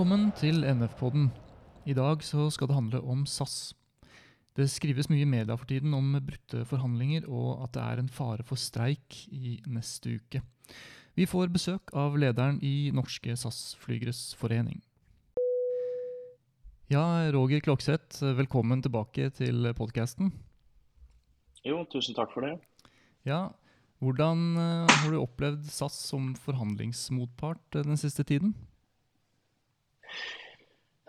Velkommen til NF-podden. I dag så skal det handle om SAS. Det skrives mye i media for tiden om brutte forhandlinger og at det er en fare for streik i neste uke. Vi får besøk av lederen i Norske SAS-flygeres forening. Ja, Roger Klokseth, velkommen tilbake til podkasten. Jo, tusen takk for det. Ja, hvordan eh, har du opplevd SAS som forhandlingsmotpart eh, den siste tiden?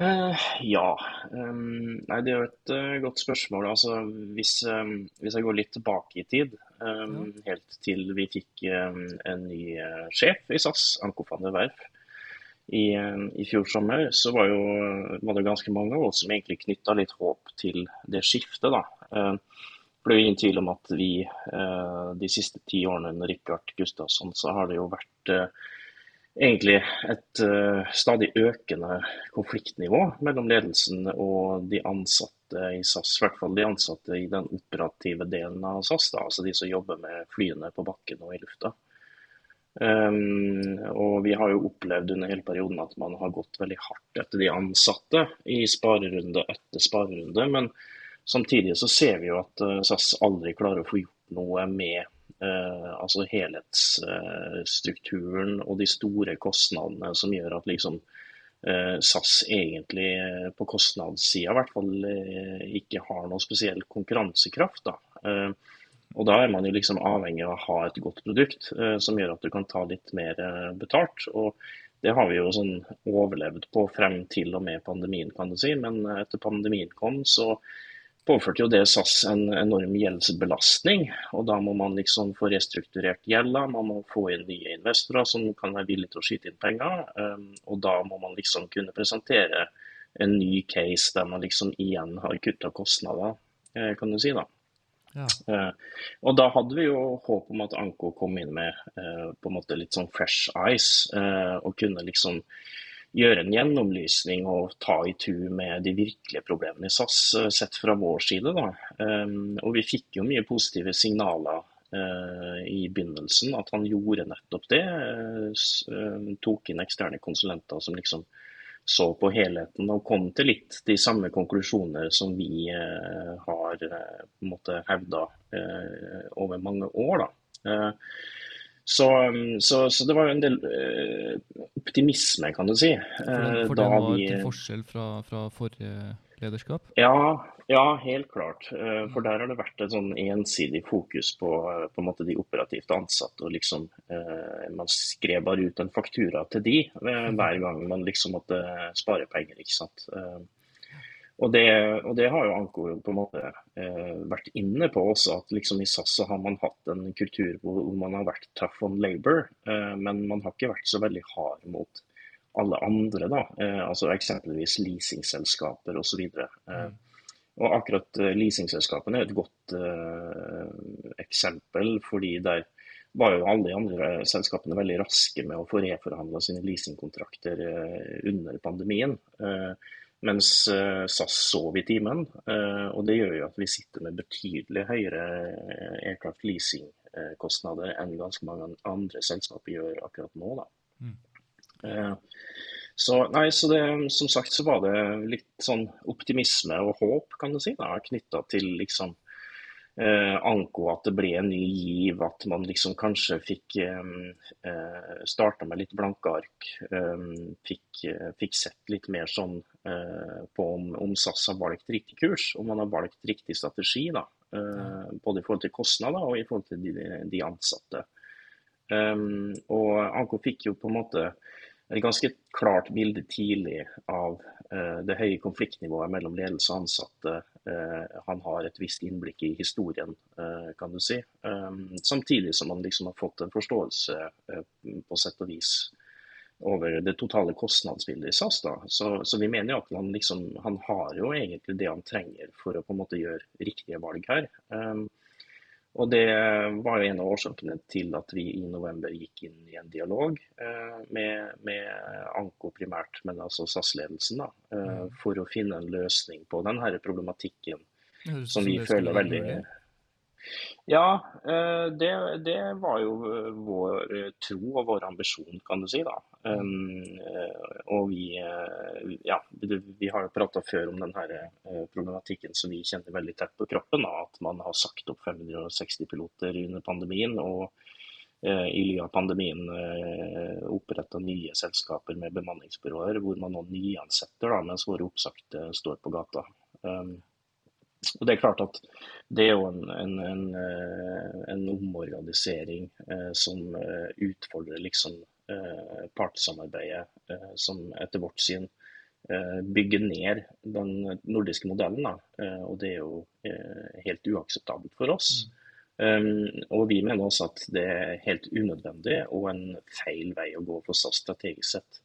Uh, ja. Um, nei, det er jo et uh, godt spørsmål. Altså, hvis, um, hvis, jeg går litt tilbake i tid, um, ja. helt til vi fikk en ny uh, sjef i SAS, Anko van der Werf, i, i, fjor sommer, så var, jo, var, det ganske mange av oss som egentlig knytta litt håp til det skiftet. da. For det er ingen tvil om at vi de siste ti årene under Rikard Gustavsson, så har det jo vært egentlig et uh, stadig økende konfliktnivå mellom ledelsen og de ansatte i SAS. I hvert fall de ansatte i den operative delen av SAS, da, altså de som jobber med flyene på bakken og i lufta. Um, og vi har jo opplevd under hele perioden at man har gått veldig hardt etter de ansatte i sparerunde etter sparerunde. Men samtidig så ser vi jo at uh, SAS aldri klarer å få gjort noe med Eh, altså helhetsstrukturen og de store kostnadene som gjør at liksom eh, SAS egentlig eh, på kostnadssida i hvert fall ikke har noe spesiell konkurransekraft. Da. Og da er man jo liksom avhengig av å ha et godt produkt som gjør at du kan ta litt mer betalt. Og det har vi jo sånn overlevd på frem til og med pandemien, kan du si. Men etter pandemien kom, så påførte jo det SAS en enorm gjeldsbelastning. og Da må man liksom få restrukturert gjelda, man må få inn nye investorer som kan være villige til å skyte inn penger. Um, og da må man liksom kunne presentere en ny case der man liksom igjen har kutta kostnader, eh, kan du si. da. Ja. Uh, og da hadde vi jo håp om at Anko kom inn med uh, på en måte litt sånn fresh eyes, og kunne liksom gjøre en gjennomlysning og ta i tu med de virkelige problemene i SAS, eh, sett fra vår side. Da. Ehm, og vi fikk jo mye positive signaler eh, i begynnelsen, at han gjorde nettopp det. Eh, tok inn eksterne konsulenter som liksom så på helheten og kom til litt de samme konklusjoner som vi har på en måte hevda over mange år. da. Så, um, så, så, det var jo en del uh, optimisme, kan du si. For, for det var vi, til forskjell fra, fra, forrige lederskap? Ja, ja helt klart. Uh, for der har det vært et sånn ensidig fokus på, på en de operativt ansatte. og liksom uh, Man skrev bare ut en faktura til de hver gang man liksom måtte spare penger. ikke sant. Og det, og det, har jo Anko på en måte eh, vært inne på også, at liksom i SAS så har man hatt en kultur hvor, man har vært tough on labor, eh, men man har ikke vært så veldig hard mot alle andre. da, eh, altså Eksempelvis leasingselskaper osv. Eh, og akkurat eh, leasingselskapene er et godt eh, eksempel, fordi der var jo alle de andre selskapene veldig raske med å få reforhandla sine leasingkontrakter eh, under pandemien. Eh, mens eh, SAS sov i timen. Eh, og det gjør jo at vi sitter med betydelig høyere eh, aircraft leasing-kostnader enn ganske mange andre selskaper gjør akkurat nå. Da. Mm. Så, nei, så det, som sagt så var det litt sånn optimisme og håp kan du si, knytta til liksom Anko at det ble en ny giv, at man liksom kanskje fikk eh, eh starta med litt blanke ark. Eh, fikk, eh, fikk, sett litt mer sånn eh, på om, om, SAS har valgt riktig kurs, om man har valgt riktig strategi. da, eh, Både i forhold til kostnader og i forhold til de, de ansatte. og Anko fikk jo på en måte et ganske klart bilde tidlig av uh, det høye konfliktnivået mellom ledelse og ansatte. Uh, han har et visst innblikk i historien, uh, kan du si. Samtidig som han liksom har fått en forståelse på sett og vis over det totale kostnadsbildet i SAS. Så, så vi mener jo at han, liksom, han har jo egentlig det han trenger for å på en måte gjøre riktige valg her. Um, og Det var jo en av årsakene til at vi i november gikk inn i en dialog eh, med, med, Anko primært, men altså SAS-ledelsen, da, eh, mm. for å finne en løsning på denne problematikken som vi føler veldig Ja, eh, det, det, var jo eh, vår eh, tro og vår ambisjon, kan du si. da. og vi, ja, vi har jo prata før om denne problematikken som vi kjenner veldig tett på kroppen. Da, at man har sagt opp 560 piloter under pandemien. og i ly av pandemien oppretta nye selskaper med bemanningsbyråer, hvor man nå nyansetter da, mens våre oppsagte står på gata. Og det er klart at det er jo en, en, en, eh, en omorganisering eh, som eh, utfordrer liksom eh, partssamarbeidet, eh, som etter vårt syn eh, bygger ned den nordiske modellen. Da. Og det er jo helt uakseptabelt for oss. Mm. Um, og vi mener også at det er helt unødvendig og en feil vei å gå for SAS strategisk sett.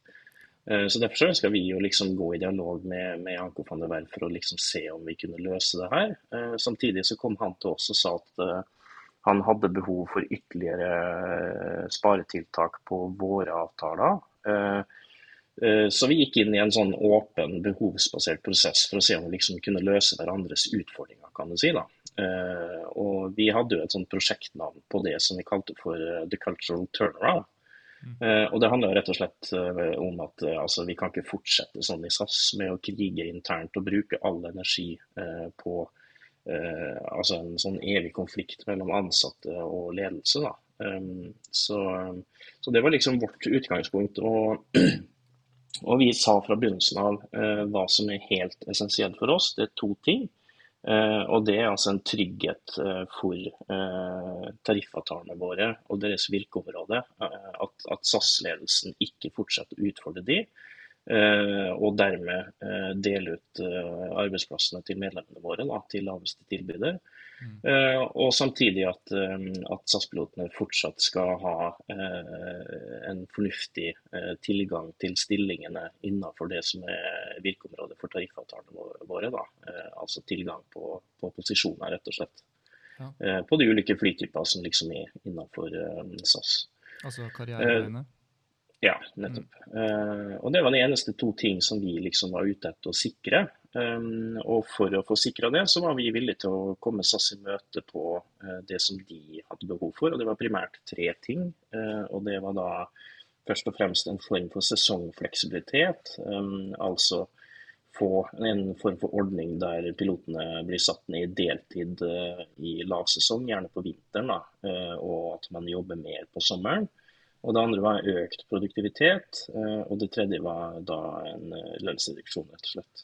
Eh, så Derfor ønska vi å liksom gå i dialog med, med Anko van der Werf for å liksom se om vi kunne løse det her. Eh, samtidig så kom han til oss og sa at eh, han hadde behov for ytterligere sparetiltak på våre avtaler. Så vi gikk inn i en sånn åpen, behovsbasert prosess for å se om vi liksom kunne løse hverandres utfordringer. kan du si da. Og Vi hadde jo et sånt prosjektnavn på det som vi kalte for The Cultural Turnaround. Uh, og Det handler rett og slett uh, om at uh, altså, vi kan ikke fortsette sånn i SAS med å krige internt og bruke all energi på altså en sånn evig konflikt mellom ansatte og ledelse. Um, så, så, det var liksom vårt utgangspunkt. Og, og vi sa fra begynnelsen av hva som er helt essensielt for oss. Det er to ting. Eh, og Det er altså en trygghet eh, for eh, tariffavtalene våre og deres virkeområde. At, at SAS-ledelsen ikke fortsetter å utfordre de, og dermed dele ut arbeidsplassene til medlemmene våre, da, til laveste tilbyder. Uh, og samtidig at, at SAS-pilotene fortsatt skal ha en fornuftig tilgang til stillingene innenfor det som er virkeområdet for tariffavtalene våre. Da. altså tilgang på, på, posisjoner, rett og slett. Ja. på de ulike flytyper som liksom er innenfor SAS. Altså karriereveiene? Ja, nettopp. Mm. og det var de eneste to ting som vi liksom var ute etter å sikre. Um, og for å få sikra det, så var vi villige til å komme SAS i møte på uh, det som de hadde behov for. Og det var primært tre ting. Uh, og det var da først og fremst en form for sesongfleksibilitet. Um, altså få en form for ordning der pilotene blir satt ned i deltid uh, i lavsesong, gjerne på vinteren, da, og at man jobber mer på sommeren. Og Det andre var økt produktivitet, og det tredje var da en lønnsreduksjon, rett og slett.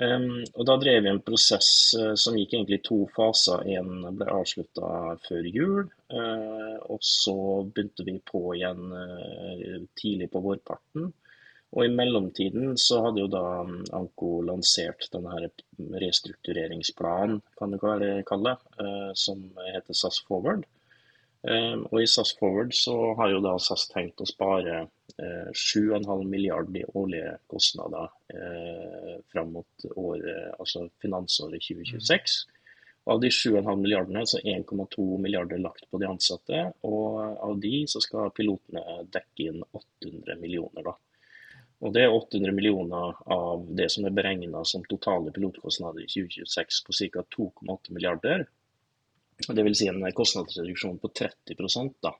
Um, og Da drev vi en prosess uh, som gikk egentlig i to faser. En ble avslutta før jul, uh, og så begynte vi på igjen uh, tidlig på vårparten. Og I mellomtiden så hadde jo da Anko lansert denne her restruktureringsplanen, kan du kalle det, som heter SAS Forward. Ehm, og I SAS Forward så har jo da SAS tenkt å spare 7,5 eh, milliarder i årlige kostnader eh, fram mot året, altså finansåret 2026. Og av de 7,5 milliardene så er 1,2 milliarder lagt på de ansatte. Og av de så skal pilotene dekke inn 800 millioner. da. Og Det er 800 millioner av det som er beregna som totale pilotkostnader i 2026 på ca. 2,8 milliarder. Dvs. Si en kostnadsreduksjon på 30 da.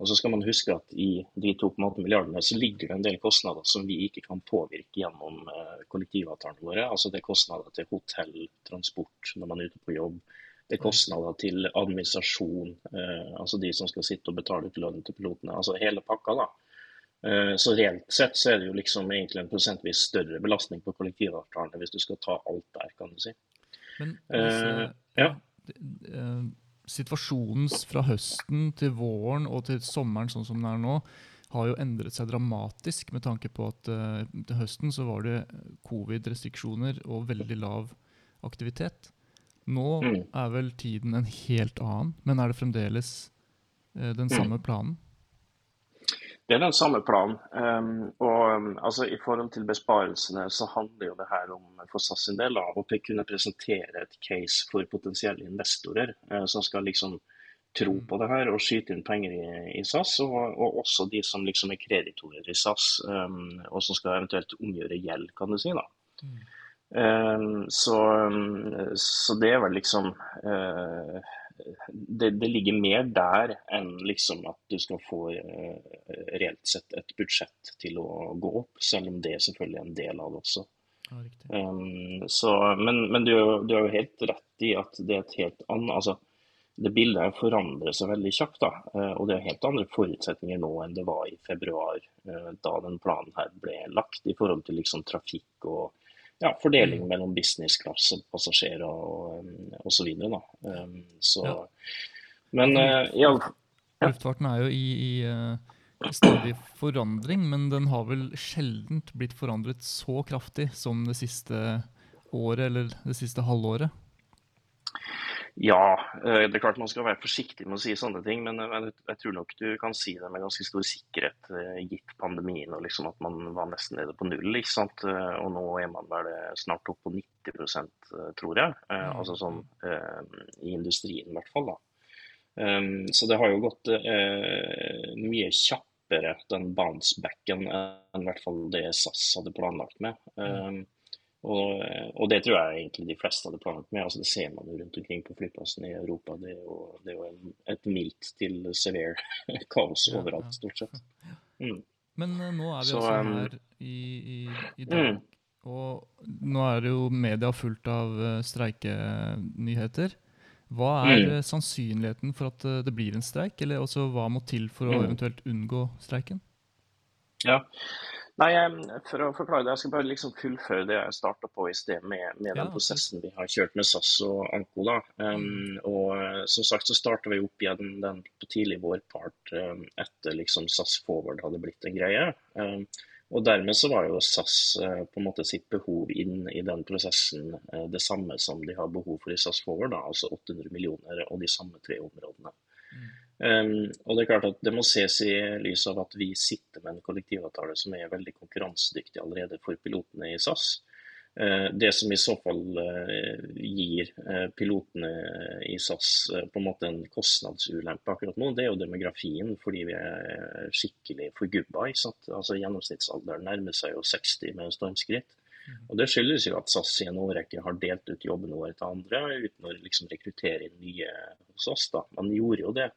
Og så skal man huske at I de 2,8 milliardene så ligger det en del kostnader som vi ikke kan påvirke gjennom eh, kollektivavtalene våre. Altså Det er kostnader til hotell, transport når man er ute på jobb. Det er kostnader til administrasjon, eh, altså de som skal sitte og betale ut lønn til pilotene. Altså hele pakka. da. Eh, så reelt sett så er det jo liksom egentlig en prosentvis større belastning på kollektivavtalene hvis du skal ta alt der, kan du si. Men hvis, uh, ja. Eh, situasjonen fra høsten til våren og til sommeren sånn som den er nå, har jo endret seg dramatisk med tanke på at uh, til høsten så var det covid-restriksjoner og veldig lav aktivitet. Nå mm. er vel tiden en helt annen, men er det fremdeles uh, den samme mm. planen? Det er den samme planen. Um, og um, altså, I forhold til besparelsene så handler jo det her om for SAS sin del av å kunne presentere et case for potensielle investorer uh, som skal liksom tro på det her og skyte inn penger i, i SAS. Og, og, også de som liksom er kreditorer i SAS, um, og som skal eventuelt omgjøre gjeld, kan du si. da. Mm. Så, så, det er vel liksom uh, det, det, ligger mer der enn liksom at du skal få reelt sett et budsjett til å gå opp, selv om det er selvfølgelig er en del av det også. Ja, um, så, men, men du, du har jo helt rett i at det er et helt annet altså, det bildet forandrer seg veldig kjapt. da, eh, Og det er helt andre forutsetninger nå enn det var i februar, eh, da den planen her ble lagt, i forhold til liksom trafikk og ja, fordeling mm. mellom businessklasse-passasjerer og osv. Så, videre, da. så ja. Men uh, ja. Luftfarten er jo i, i stadig forandring, men den har vel sjelden blitt forandret så kraftig som det siste året eller det siste halvåret? Ja, eh, det er klart man skal være forsiktig med å si sånne ting, men eh, jeg tror nok du kan si det med ganske stor sikkerhet, eh, gitt pandemien og liksom at man var nesten nede på null. ikke sant? Og nå er man vel snart opp på 90% tror jeg. Mm. Altså sånn i industrien i hvert fall. da. Så det har jo gått mye kjappere, den bounce-backen, enn i hvert fall det SAS hadde planlagt med. Og, og, det tror jeg egentlig de fleste hadde planlagt med. altså Det ser man jo rundt omkring på flyplassen i Europa. Det er jo, det er jo et mildt til severe kaos overalt, stort sett. Mm. Men uh, nå er vi Så, altså um, her i, i, i dag, mm. og nå er det jo media fullt av uh, streikenyheter. Hva er mm. sannsynligheten for at det blir en streik, eller også hva må til for å mm. eventuelt unngå streiken? Ja, Nei, For å forklare det, jeg skal bare liksom fullføre det jeg starta på i sted med, med den prosessen vi har kjørt med SAS og Anko. da. Um, og eh, Som sagt så starta vi opp igjen den på tidlig vårpart um, etter liksom SAS Forward hadde blitt en greie. Um, og Dermed så var jo SAS uh, på en måte sitt behov inn i den prosessen uh, det samme som de har behov for i SAS Forward, da, altså 800 millioner og de samme tre områdene. Um, og Det er klart at det må ses i lys av at vi sitter med en kollektivavtale som er veldig konkurransedyktig allerede for pilotene i SAS. Uh, det som i så fall uh, gir uh, pilotene i SAS på en måte en kostnadsulempe akkurat nå, det er jo demografien, fordi vi er skikkelig forgubba. Altså Gjennomsnittsalderen nærmer seg jo 60 med stormskritt. Og Det skyldes jo at SAS i en årrekke har delt ut jobbene våre til andre uten å liksom rekruttere inn nye hos oss. da. Man gjorde jo det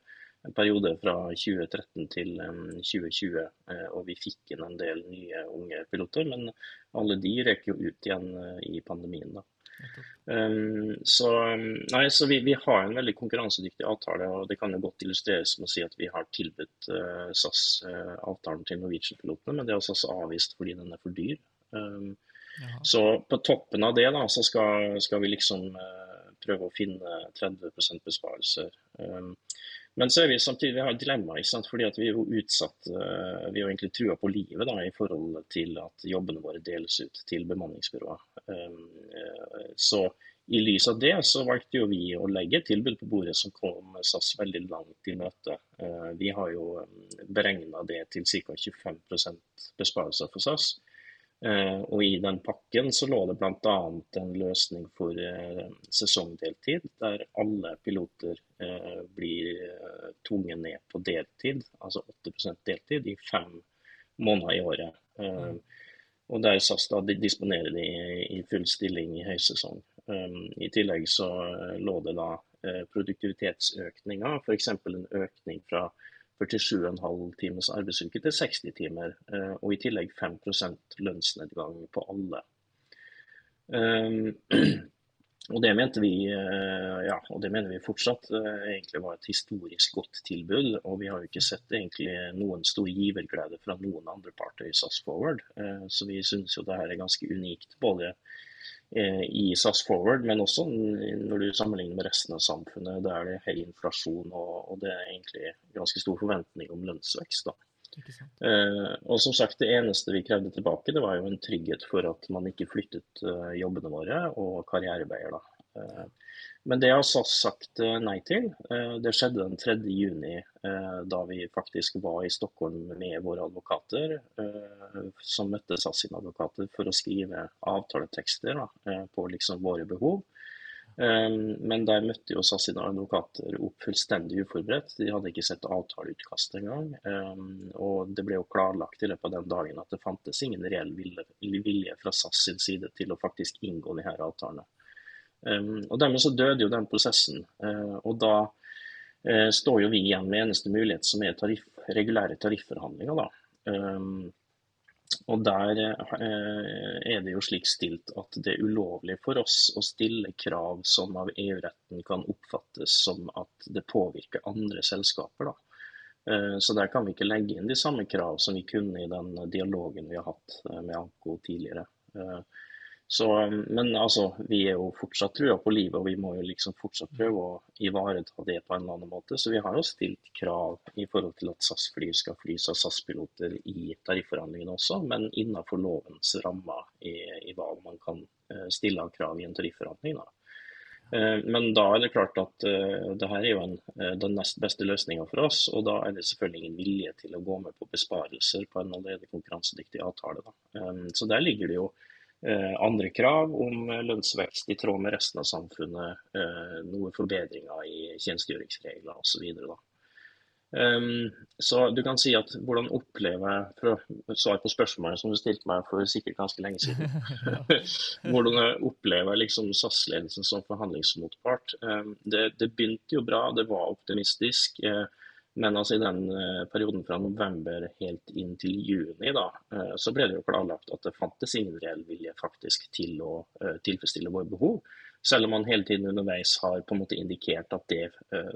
en periode fra 2013 til 2020, eh, og vi fikk inn en del nye unge piloter. Men alle de røk jo ut igjen eh, i pandemien. da. Um, så, nei, så vi, vi, har en veldig konkurransedyktig avtale, og det kan jo godt illustreres med å si at vi har tilbudt uh, SAS uh, avtalen til Norwegian-pilotene, men det er SAS avvist fordi den er for dyr. Um, så på toppen av det da, så skal, skal vi liksom uh, prøve å finne 30 besparelser. Um, men så er vi samtidig vi har et dilemma, fordi vi er jo utsatt eh, Vi er egentlig trua på livet da, i forhold til at jobbene våre deles ut til bemanningsbyråer. Um, eh, så i lys av det så valgte jo vi å legge et tilbud på bordet som kom SAS veldig langt i møte. Eh, vi har jo beregna det til ca. 25% besparelser for SAS. Eh, og i den pakken så lå det bl.a. en løsning for eh, sesongdeltid, der alle piloter eh, blir tvunget ned på deltid, altså 8% deltid, i fem måneder i året. Mm. Og der SAS da disponerer de i full stilling i høysesong. I tillegg så lå det da produktivitetsøkninger, f.eks. en økning fra 47,5 times arbeidsuke til 60 timer, eh, og i tillegg 5% lønnsnedgang på alle. Eh, og det mente vi, eh, ja, og det mener vi fortsatt egentlig var et historisk godt tilbud. Og vi har jo ikke sett egentlig noen stor giverglede fra noen andre parter i SAS Forward. Så vi synes jo det her er ganske unikt. både i SAS Forward, men også når du sammenligner med resten av samfunnet. Der det er høy inflasjon og, det er egentlig ganske stor forventning om lønnsvekst. Eh, og som sagt, Det eneste vi krevde tilbake, det var jo en trygghet for at man ikke flyttet uh, jobbene våre og karriereveier. da. Men det har SAS sagt eh, nei til. Eh, det skjedde den 3. juni, eh, da vi faktisk var i Stockholm med våre advokater, som møtte SAS sine advokater for å skrive avtaletekster da, på liksom våre behov. Men der møtte jo SAS sine advokater opp fullstendig uforberedt. De hadde ikke sett avtaleutkastet engang. Og det ble jo klarlagt i løpet av den dagen at det fantes ingen reell vilje fra SAS sin side til å faktisk inngå de her avtalene. Um, og Dermed så døde jo den prosessen. Uh, og da står jo vi igjen med eneste mulighet, som er tariff, regulære tarifforhandlinger. da. Um, og Der eh, er det jo slik stilt at det er ulovlig for oss å stille krav som av EU-retten kan oppfattes som at det påvirker andre selskaper. da. Eh, så der kan vi ikke legge inn de samme krav som vi kunne i den dialogen vi har hatt eh, med Anko tidligere. Så, men altså, vi er jo fortsatt trua på livet, og vi må jo liksom fortsatt prøve å ivareta det på en eller annen måte. Så vi har jo stilt krav i forhold til at SAS-fly skal flys av SAS-piloter i tarifforhandlingene også, men innenfor lovens rammer i, i, hva man kan eh, stille av krav i en tarifforhandling. Da. Eh, men da er det klart at uh, det her er jo en, den nest beste løsninga for oss. Og da er det selvfølgelig ingen vilje til å gå med på besparelser på en allerede konkurransedyktig avtale. Um, så der ligger det jo andre krav om lønnsvekst i tråd med resten av samfunnet, noe noen forbedringer i tjenestegjøringsregler osv. Så, um, så du kan si at hvordan opplever For å svare på spørsmålet som du stilte meg for sikkert ganske lenge siden. hvordan jeg opplever liksom SAS-ledelsen som forhandlingsmotpart. Um, det, det, begynte jo bra, det var optimistisk. Uh, men altså i den eh, perioden fra november helt inn til juni, da, eh, så ble det jo klarlagt at det fantes ingen reell vilje faktisk til å eh, tilfredsstille våre behov. Selv om man hele tiden underveis har på en måte indikert at det,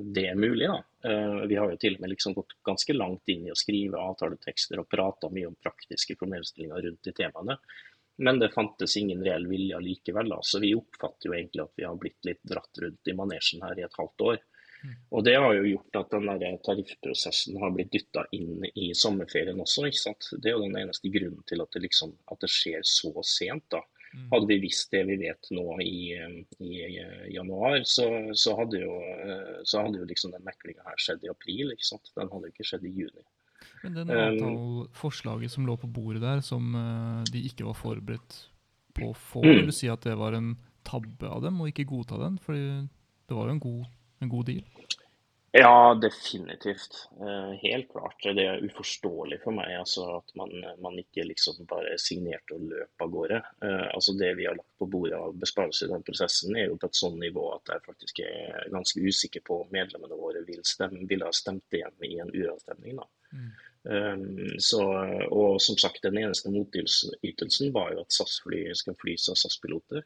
det er mulig. Da. Vi har jo til og med liksom gått ganske langt inn i å skrive avtaletekster og prata mye om praktiske problemstillinger rundt de temaene. Men det fantes ingen reell vilje likevel. Da. Så vi oppfatter jo egentlig at vi har blitt litt dratt rundt i manesjen her i et halvt år. Og Det har jo gjort at den der tariffprosessen har blitt dytta inn i sommerferien også. ikke sant? Det er jo den eneste grunnen til at det, liksom, at det skjer så sent. da. Mm. Hadde vi visst det vi vet nå i, i januar, så, så, hadde jo, så hadde jo liksom den meklinga her skjedd i april. ikke sant? Den hadde jo ikke skjedd i juni. Men den avtaleforslaget som lå på bordet der, som eh, de ikke var forberedt på å få, mm. vil du si at det var en tabbe av dem å ikke godta den? For det var jo en god en god deal? Ja, definitivt. Eh, helt klart. Det er uforståelig for meg altså, at man, man, ikke liksom bare signerte og løp av gårde. Eh, altså, det vi har lagt på bordet av besparelser i den prosessen, er jo på et sånn nivå at jeg faktisk er ganske usikker på om medlemmene våre vil stemme, ville ha stemt igjen i en uravstemning. Mm. Um, så, og som sagt, den eneste motytelsen var jo at SAS-fly skal flys av SAS-piloter.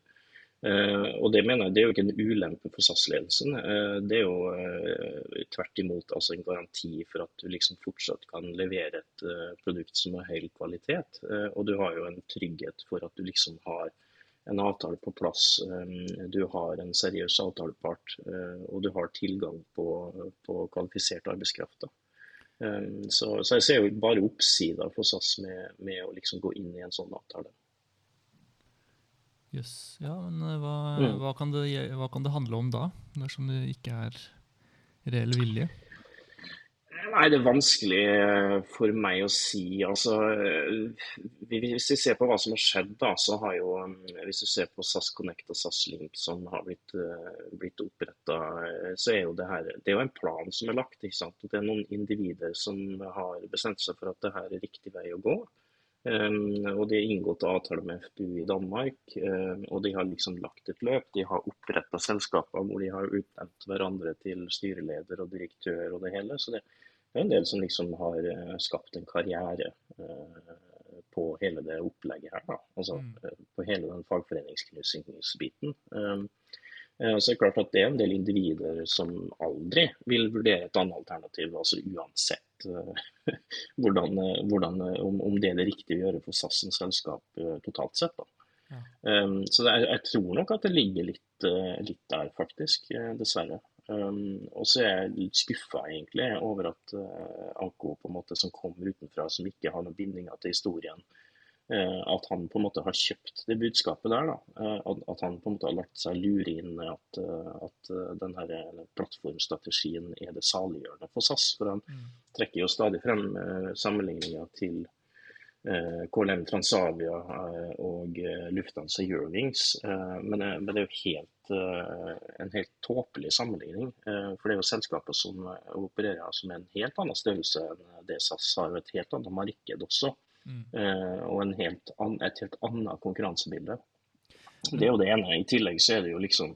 Uh, og Det mener jeg det er jo ikke en ulempe for SAS-ledelsen. Uh, det er jo uh, tvert imot altså en garanti for at du liksom fortsatt kan levere et produkt som har høy kvalitet. og du har jo en trygghet for at du liksom har en avtale på plass. Du har en seriøs avtalepart, og du har tilgang på, på kvalifisert arbeidskraft. Så, så, jeg ser jo bare oppsider for SAS med, med å liksom gå inn i en sånn avtale. Jøss. Yes. Ja, men eh, hva, mm. hva, kan det, hva, kan det, handle om da, dersom det ikke er reell vilje? Nei, Det er vanskelig eh, for meg å si. Altså, eh, hvis vi ser på hva som har skjedd, da, så har jo Hvis du ser på SAS Connect og SAS Link som har blitt, blitt oppretta, så er jo det her Det er jo en plan som er lagt. ikke sant? Det er noen individer som har bestemt seg for at det her er riktig vei å gå. Um, og De har inngått avtale med FPU i Danmark, um, og de har liksom lagt et løp. De har oppretta selskaper hvor de har utnevnt hverandre til styreleder og direktør og det hele. Så det er en del som liksom har uh, skapt en karriere på hele det opplegget her. Da. Altså mm. på hele den fagforeningsknusingsbiten. Så er det klart at det er en del individer som aldri vil vurdere et annet alternativ, altså uansett Eh, hvordan, eh, hvordan, eh, om, om, det er det riktige å gjøre for SAS som selskap totalt sett. Ja. Um, så er, jeg tror nok at det ligger litt, litt der, faktisk. Dessverre. Um, og så er jeg litt skuffa egentlig over at uh, Anko på en måte som kommer utenfra, som ikke har noen bindinger til historien, at han på en måte har kjøpt det budskapet der. da, eh, At han på en måte har lagt seg lure inn at, eh, at denne plattformstrategien er det saliggjørende for SAS. For han mm. trekker jo stadig frem sammenligninger til KLM Transavia og Lufthansa Eurowings. Men, men det er jo helt, en helt tåpelig sammenligning. For det er jo selskaper som opererer som en helt annen størrelse enn det SAS har, og et helt annet marked også. Mm. Eh, og helt an, et helt annet konkurransebilde. Det er jo det ene. I tillegg så er det jo liksom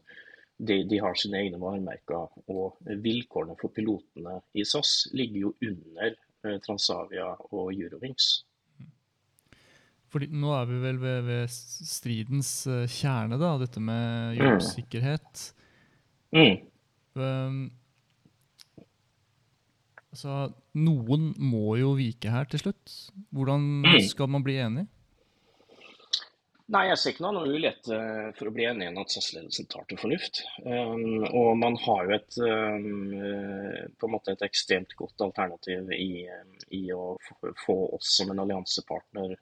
de, de, har sine egne varemerker. Og vilkårene for pilotene i SAS ligger jo under eh, Transavia og Eurowings. Fordi nå er vi vel ved, ved stridens uh, kjerne, da, dette med jobbsikkerhet. Mm. Um, altså, noen må jo vike her til slutt. Hvordan mm. skal man bli enig? Nei, jeg ser ikke noen mulighet eh, for å bli enig i at SAS-ledelsen tar til fornuft. Um, og man har jo et, um, på en måte et ekstremt godt alternativ i, i å få oss som en alliansepartner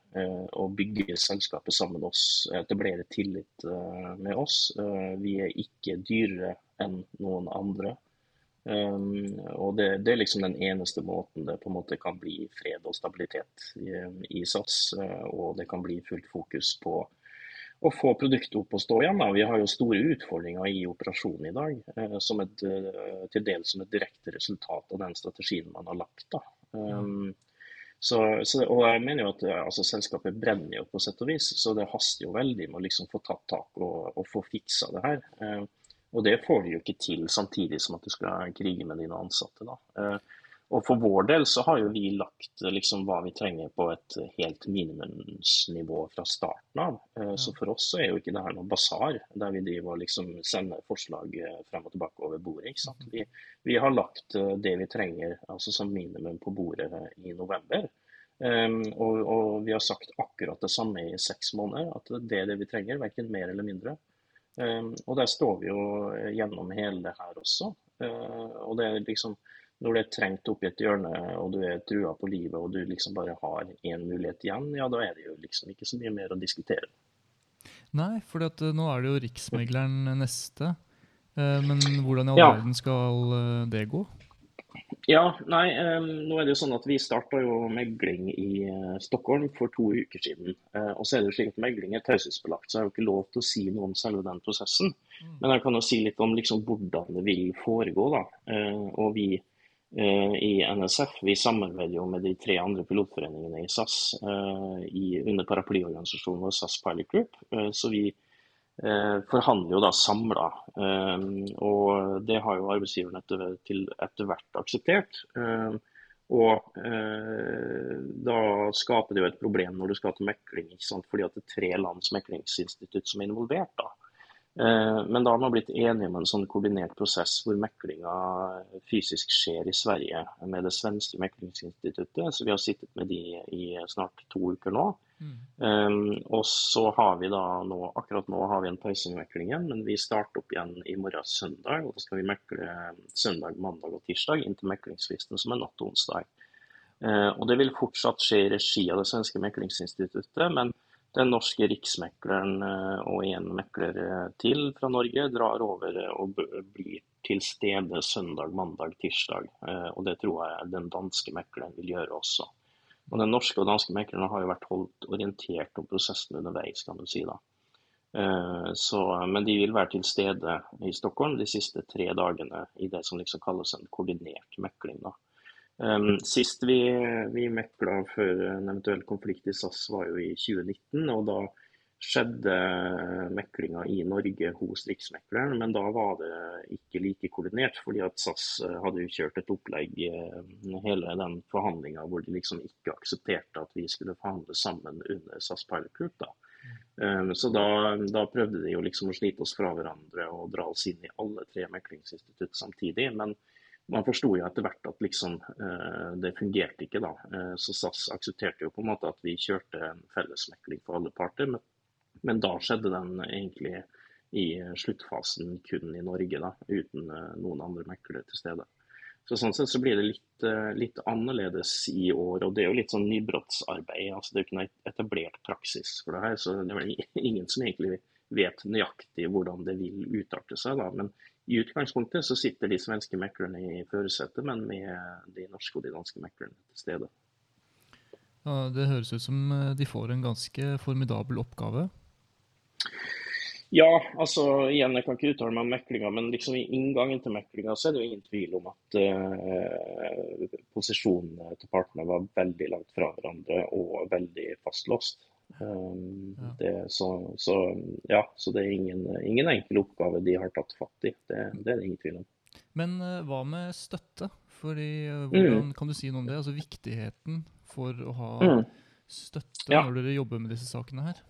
og bygge selskapet sammen med oss, etablere tillit med oss. Vi er ikke dyrere enn noen andre. Um, og det, det, er liksom den eneste måten det på en måte kan bli fred og stabilitet i, i SAS. Uh, og det kan bli fullt fokus på å få produktet opp og stå igjen. Da. Vi har jo store utfordringer i operasjonen i dag, uh, som et, uh, til dels som et direkte resultat av den strategien man har lagt. Da. Um, så, så, og jeg mener jo at altså, Selskapet brenner jo på sett og vis, så det haster jo veldig med å liksom få tatt tak og, og få fiksa det her. Og det får de jo ikke til samtidig som at du skal krige med dine ansatte. Da. Eh, og for vår del så har jo vi lagt liksom, hva vi trenger på et helt minimumsnivå fra starten av. Eh, så for oss så er jo ikke det her noe basar der vi driver og liksom sender forslag eh, frem og tilbake over bordet. ikke sant? Vi, vi har lagt det vi trenger altså som minimum på bordet i november. Um, og, og, vi har sagt akkurat det samme i seks måneder, at det er det vi trenger, verken mer eller mindre. Ehm, og der står vi jo eh, gjennom hele det her også. Eh, og det er liksom når det er trengt oppi et hjørne og du er trua på livet og du liksom bare har én mulighet igjen, ja da er det jo liksom ikke så mye mer å diskutere. Nei, for eh, nå er det jo Riksmegleren neste. Men hvordan i all verden skal det gå? Ja, nei, nå er det jo sånn at Vi starta megling i uh, Stockholm for to uker siden. Uh, og så er det jo slik at Megling er taushetsbelagt, så jeg har jo ikke lov til å si noe om selve den prosessen. Mm. Men jeg kan jo si litt om liksom, hvordan det vil foregå. da. Uh, og vi i NSF vi samarbeider jo med de tre andre pilotforeningene i SAS i, under paraplyorganisasjonen vår SAS Pilot Group. så vi Eh, forhandler jo da samla. Eh, og det har jo arbeidsgiveren etter, etter hvert akseptert. Eh, og da skaper det jo et problem når du skal til mekling, fordi at det er tre lands meklingsinstitutt som er involvert. da. Eh, men da har man blitt enige om en sånn koordinert prosess hvor meklinga fysisk skjer i Sverige med det svenske meklingsinstituttet. Så vi har sittet med de i snart to uker nå. Mm. Um, og så har vi da nå, akkurat nå har vi en pause med meklingen, men vi starter opp igjen i morgen søndag. Og da skal vi mekle søndag, mandag og tirsdag inntil meklingsfristen som er natt til onsdag. Uh, og det vil fortsatt skje i regi av det svenske meklingsinstituttet. men den norske riksmekleren eh, og en mekler eh, til fra Norge drar over og blir til stede søndag, mandag, tirsdag. Og det tror jeg den danske mekleren vil gjøre også. Og Den norske og danske mekleren har jo vært holdt orientert om prosessen underveis, kan du si. da. Så, men de vil være til stede i Stockholm de siste tre dagene i det som liksom kalles en koordinert mekling. da. Sist vi, vi mekla før en eventuell konflikt i SAS var jo i 2019. og Da skjedde meklinga i Norge hos Riksmekleren, men da var det ikke like koordinert. fordi at SAS eh, hadde jo kjørt et opplegg eh, hele den forhandlinga hvor de liksom ikke aksepterte at vi skulle forhandle sammen under SAS Pilot Group. da. Så da, da, prøvde de jo liksom å slite oss fra hverandre og dra oss inn i alle tre meklingsinstitutt samtidig. men man forsto jo etter hvert at liksom, eh, det fungerte ikke. da. Eh, så SAS aksepterte jo på en måte at vi kjørte en fellesmekling for alle parter. Men, da skjedde den egentlig i sluttfasen kun i Norge, da, uten eh, noen andre meklere til stede. Så Sånn sett så blir det litt, litt, annerledes i år. og Det er jo litt sånn nybrottsarbeid. altså Det er jo ikke noe etablert praksis for det her. Så det er ingen som egentlig vet nøyaktig hvordan det vil utarte seg. da, Men i utgangspunktet så sitter de svenske meklerne i førersetet, men med de norske og de danske meklerne til stede. Ja, det høres ut som eh, de får en ganske formidabel oppgave? Ja, altså igjen, jeg kan ikke uttale meg om meklinga, men liksom i inngangen til meklinga så er det jo ingen tvil om at uh, posisjonene til partene var veldig langt fra hverandre og veldig fastlåst. Um, ja. Det, så, så, ja, så det er ingen, ingen enkel oppgave de har tatt fatt i. Det, det er det ingen tvil om. Men uh, hva med støtte? Fordi, uh, hvordan mm. Kan du si noe om det? Altså Viktigheten for å ha mm. støtte ja. når dere jobber med disse sakene her?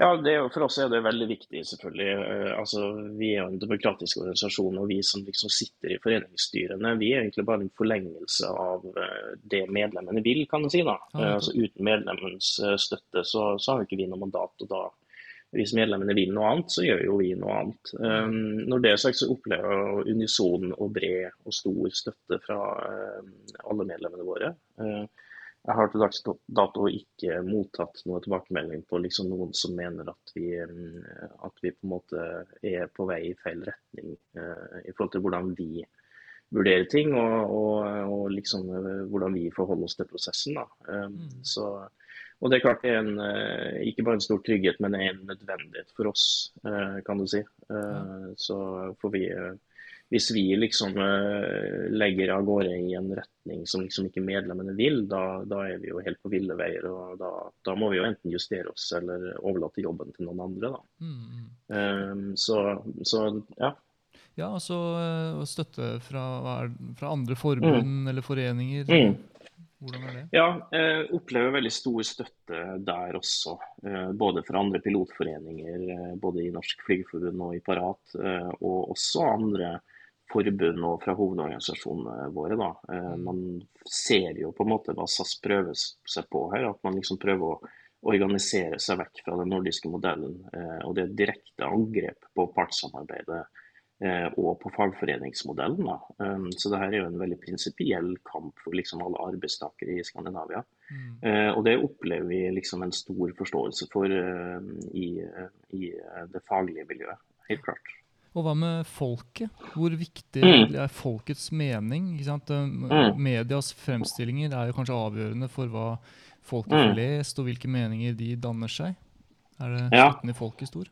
Ja, jo, For oss er det veldig viktig, selvfølgelig. Eh, altså, vi er jo en demokratisk organisasjon, og vi som liksom sitter i foreningsstyrene, vi er egentlig bare en forlengelse av eh, det medlemmene vil, kan jeg si. da. Altså, uten medlemmens eh, støtte så, så har vi ikke vi noe mandat. og da hvis medlemmene vil noe annet, så gjør jo vi noe annet. Um, når det er sagt, så opplever jeg unison og bred og stor støtte fra alle medlemmene våre. Uh, jeg har til dags dato ikke mottatt noen tilbakemelding på liksom noen som mener at vi, mm, at vi, på en måte er på vei i feil retning uh, i forhold til hvordan vi vurderer ting, og, og, og liksom uh, hvordan vi forholder oss til prosessen. Um, mm. så, og det er klart det er en, uh, ikke bare en stor trygghet, men en nødvendighet for oss, kan du si. Så får vi hvis vi liksom uh, legger av gårde i en retning som liksom ikke medlemmene vil, da, da er vi jo helt på ville veier. og da, da, må vi jo enten justere oss eller overlate jobben til noen andre. da. Mm. Um, så, så, ja. Ja, altså støtte fra, fra andre forbund mm. eller foreninger. Mm. Hvordan er det? Ja, jeg opplever veldig stor støtte der også. Både fra andre pilotforeninger, både i Norsk Flygerforbund og i Parat, og også andre forbund og fra hovedorganisasjonene våre. Da. Eh, mm. Man ser jo på en måte hva SAS prøver seg på her. At man liksom prøver å organisere seg vekk fra den nordiske modellen. Eh, og det er direkte angrep på partssamarbeidet eh, og på fagforeningsmodellen. Da. Så det her er jo en veldig prinsipiell kamp for liksom alle arbeidstakere i Skandinavia. Mm. Og det opplever vi liksom en stor forståelse for i, i det faglige miljøet. Helt klart. Og hva med folket? Hvor viktig mm. er folkets mening? Mm. Medias fremstillinger er jo kanskje avgjørende for hva folket får mm. lest, og hvilke meninger de danner seg. Er det støtten ja. i folket stor?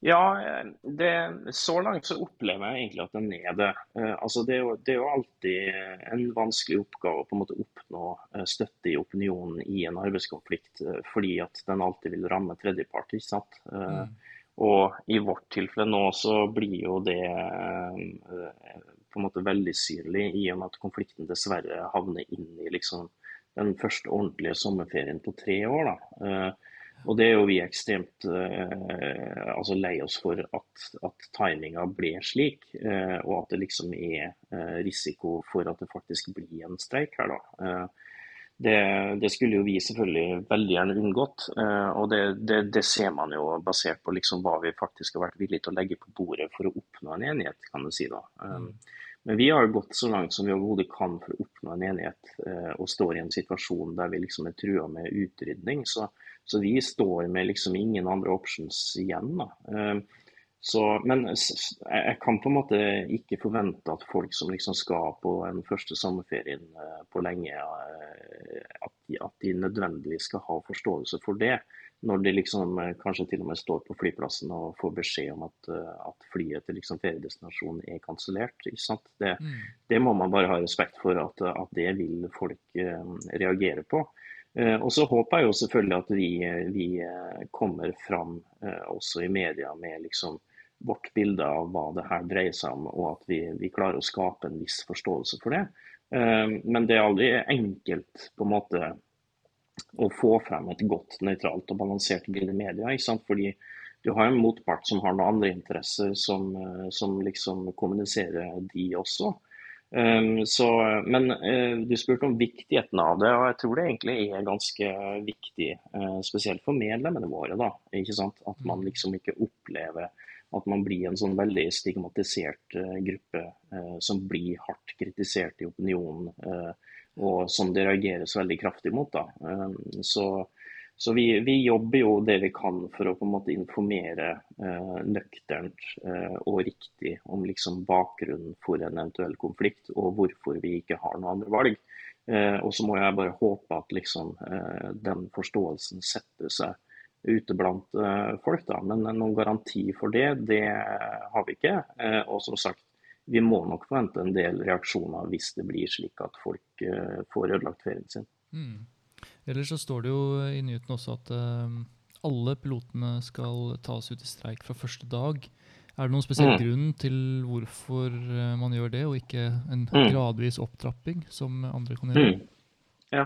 Ja, det, så langt så opplever jeg egentlig at den er det. Eh, altså det, er jo, det, er jo, alltid en vanskelig oppgave å på en måte oppnå eh, støtte i opinionen i en arbeidskonflikt, eh, fordi at den alltid vil ramme tredjepart. ikke sant? Mm. Og i vårt tilfelle nå så blir jo det eh, på en måte veldig syrlig, i og med at konflikten dessverre havner inn i liksom den første ordentlige sommerferien på tre år. Da. Eh, og det er jo vi ekstremt eh, altså lei oss for at, at timinga ble slik, og at det liksom er risiko for at det faktisk blir en streik her. da. Det, det, skulle jo vi selvfølgelig veldig gjerne unngått. Eh, og det, det, det, ser man jo basert på liksom hva vi faktisk har vært villige til å legge på bordet for å oppnå en enighet, kan du si. da. Um, men vi har gått så langt som vi overhodet kan for å oppnå en enighet, eh, og står i en situasjon der vi liksom er trua med utrydning. Så, så, vi står med liksom ingen andre options igjen. da. Så, men jeg kan på en måte ikke forvente at folk som liksom skal på den første sommerferien eh, på lenge, eh, at de, at de nødvendigvis skal ha forståelse for det. Når de liksom eh, kanskje til og med står på flyplassen og får beskjed om at, at flyet til liksom feriedestinasjonen er kansellert. Det, mm. det, må man bare ha respekt for at, at det vil folk reagere på. Og så håper jeg jo selvfølgelig at vi, vi kommer fram også i media med liksom vårt bilde av hva det her dreier seg om, og at vi, vi klarer å skape en viss forståelse for det. Eh, men det er aldri enkelt på en måte å få frem et godt, nøytralt og balansert bilde i media. ikke sant? Fordi du har en motpart som har noen andre interesser, som, eh, som liksom kommuniserer de også. Um, så, men uh, du spurte om viktigheten av det, og jeg tror det egentlig er ganske viktig. Uh, spesielt for medlemmene våre. da? At man liksom ikke opplever at man blir en sånn veldig stigmatisert eh, gruppe eh, som blir hardt kritisert i opinionen, eh, og som det reageres veldig kraftig mot. Da. så, så vi, vi, jobber jo det vi kan for å på en måte informere nøkternt og riktig om liksom bakgrunnen for en eventuell konflikt, og hvorfor vi ikke har noe andre valg. og så må jeg bare håpe at liksom, den forståelsen setter seg ute blant eh, folk. Da. Men noen garanti for det, det har vi ikke. Eh, og som sagt, vi må nok forvente en del reaksjoner hvis det blir slik at folk eh, får ødelagt ferien sin. Mm. Ellers så står det jo i nyheten også at alle pilotene skal tas ut i streik fra første dag. Er det noen spesiell mm. grunn til hvorfor man gjør det, og ikke en mm. gradvis opptrapping, som andre kan gjøre? Mm. Ja.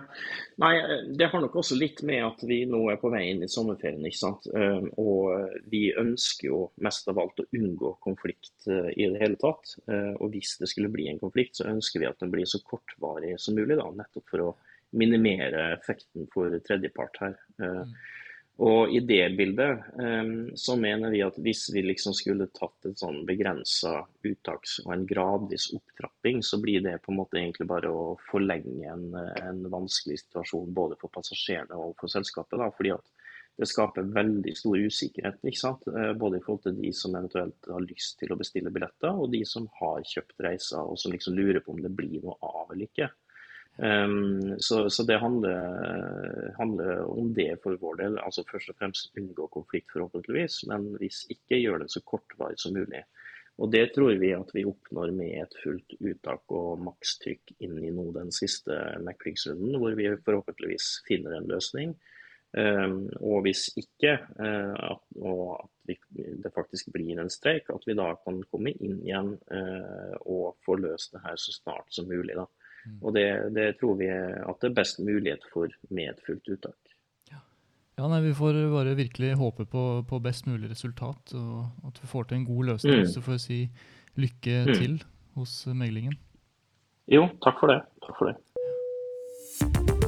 Nei, det har nok også litt med at vi nå er på vei inn i sommerferien. ikke sant? Ehm, og vi ønsker jo mest av alt å unngå konflikt eh, i det hele tatt. Eh, og hvis det skulle bli en konflikt, så ønsker vi at den blir så kortvarig som mulig. da, Nettopp for å minimere effekten for tredjepart her. Eh, mm. Og i det bildet um, så mener vi at hvis vi liksom skulle tatt et sånn begrensa uttaks og en gradvis opptrapping, så blir det på en måte egentlig bare å forlenge en, en vanskelig situasjon både for passasjerene og for selskapet. Da, fordi at det skaper veldig stor usikkerhet. ikke sant? Eh, både i forhold til de som eventuelt har lyst til å bestille billetter, og de som har kjøpt reiser og som liksom lurer på om det blir noe av eller ikke. Um, så, så, det handler, handler, om det for vår del. altså Først og fremst unngå konflikt, forhåpentligvis. Men hvis ikke, gjør det så kortvarig som mulig. Og Det tror vi at vi oppnår med et fullt uttak og makstrykk inn i nå den siste meklingsrunden, hvor vi forhåpentligvis finner en løsning. Um, og hvis ikke, uh, at, og at vi, det faktisk blir en streik, at vi da kan komme inn igjen uh, og få løst det her så snart som mulig. da. Mm. Og det, det, tror vi at det er best mulighet for med et fullt uttak. Ja, ja nei, Vi får bare virkelig håpe på, på, best mulig resultat, og at vi får til en god løsning. Mm. Så får jeg si lykke mm. til hos meglingen. Jo, takk for det. Takk for det.